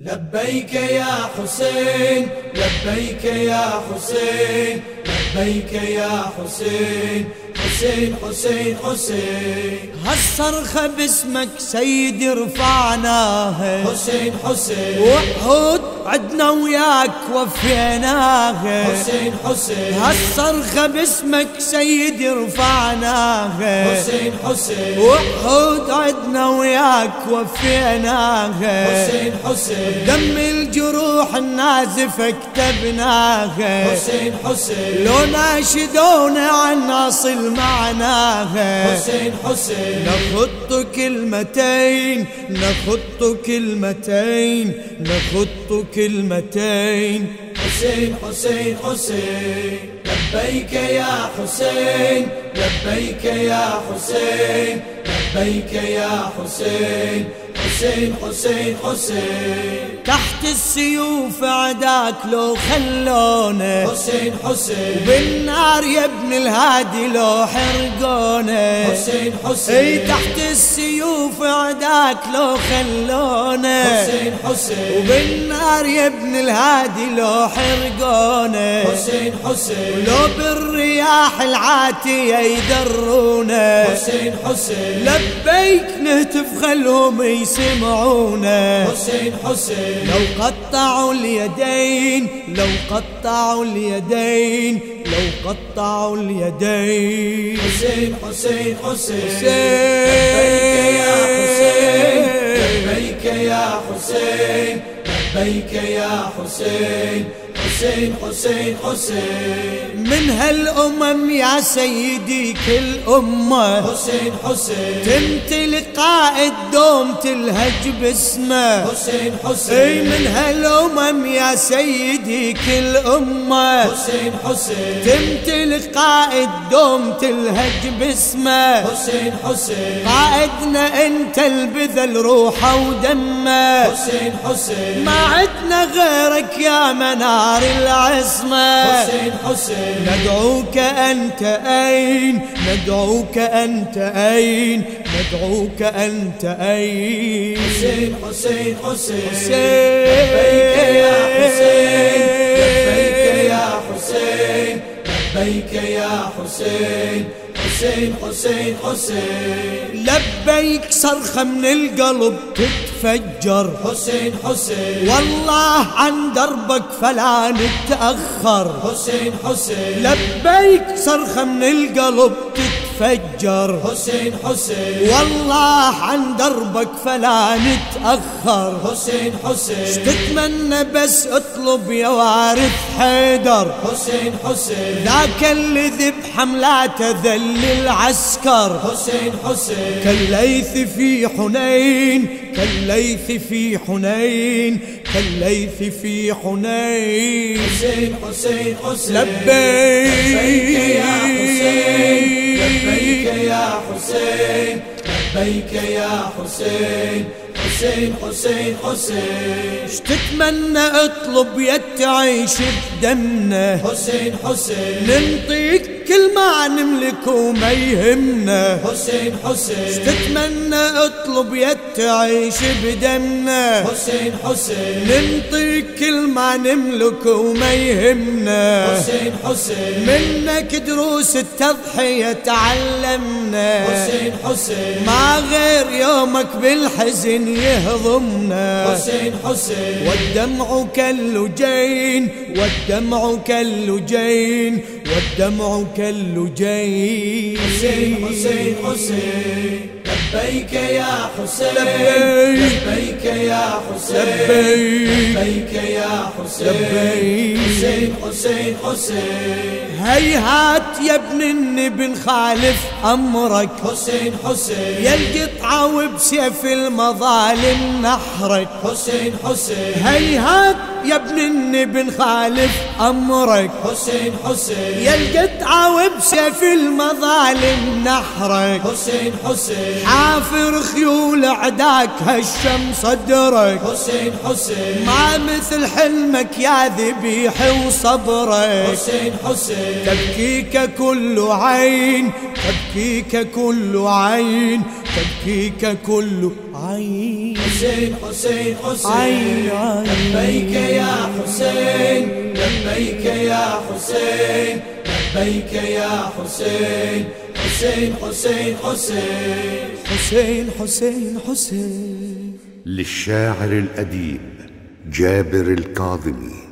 لبيك يا حسين لبيك يا حسين لبيك يا حسين حسين حسين حسين. هالصرخة باسمك سيدي رفعناها حسين حسين. وعهود عدنا وياك وفيناها حسين حسين. هالصرخة باسمك سيدي رفعناها حسين حسين. وعهود عدنا وياك وفيناها حسين حسين. دم الجروح النازفة كتبناها حسين حسين. لو ناشدونا عن أصل معناها؟ حسين حسين. نخط كلمتين نخط كلمتين نخط كلمتين. حسين حسين حسين. لبيك يا حسين لبيك يا حسين لبيك يا حسين. حسين حسين حسين. تحت السيوف عداك لو خلونا. حسين حسين. بالنار يا ابن الهادي لو حرقونا. حسين اي حسين تحت السيوف عداك لو خلونا. حسين حسين. وبالنار يا ابن الهادي لو حرقونا. حسين حسين. لو بالرياح العاتية يدرونا. حسين حسين. لبيك نهتف خلهم يسمعونا حسين حسين. لو قطعوا اليدين لو قطعوا اليدين لو قطعوا اليدين. حسين حسين حسين. لبيك يا حسين. لبيك يا حسين لبيك يا حسين. حسين حسين حسين. من هالأمم يا سيدي كل أمة. حسين حسين. تمتلك قائد دوم تلهج باسمه. حسين حسين. من هالأمم يا سيدي كل أمة. حسين حسين. تمتلك قائد دوم تلهج باسمه. حسين حسين. قائدنا أنت البذل روحه ودمه. حسين حسين. ما عدنا غيرك يا منار العصمة. حسين حسين. ندعوك أنت أين؟ ندعوك أنت أين؟ ندعوك أنت أين؟ حسين حسين حسين. حسين. لبيك يا حسين لبيك يا حسين لبيك يا حسين. حسين حسين حسين. لبيك صرخة من القلب تتفجر. حسين حسين. والله عن دربك فلا نتأخر. حسين حسين. لبيك صرخة من القلب تتفجر. حسين حسين. والله عن دربك فلا نتأخر. حسين حسين. تتمنى بس اطلب يا وارث حيدر. حسين حسين. ذاك اللي ذب حملاته ذل العسكر. حسين حسين. كالليث في حنين كالليث في حنين كالليث في حنين. حسين حسين حسين. لبيك يا لبيك يا حسين. حسين حسين حسين. تتمنى اطلب يا تعيش بدمنا. حسين حسين. ننطيك كل ما نملك وما يهمنا. حسين حسين. تتمنى اطلب يا تعيش بدمنا. حسين حسين. ننطيك كل ما نملك وما يهمنا. حسين حسين. منك دروس التضحية تعلمنا. حسين حسين. ما غير يومك بالحزن يهضمنا حسين حسين. والدمع كاللجين والدمع كاللجين والدمع كاللجين. حسين حسين حسين. لبيك يا حسين. لبيك. يا حسين. لبيك. يا حسين. حسين حسين حسين. هيهات يا ابن النبي نخالف أمرك. حسين حسين. يا القطعة وبسيف المظالم نحرك. حسين حسين. هيهات يا ابن النبي نخالف أمرك. حسين حسين. يا القطعة وبسيف المظالم نحرك. حسين حسين. حافر خيول عداك هشم صدرك حسين حسين. ما مثل حلمك يا ذبيح وصبرك. حسين حسين. تبكيك كل عين تبكيك كل عين تبكيك كل عين. حسين حسين حسين. لبيك يا حسين لبيك يا حسين لبيك يا حسين. حسين حسين حسين. حسين حسين حسين. للشاعر الأديب جابر الكاظمي.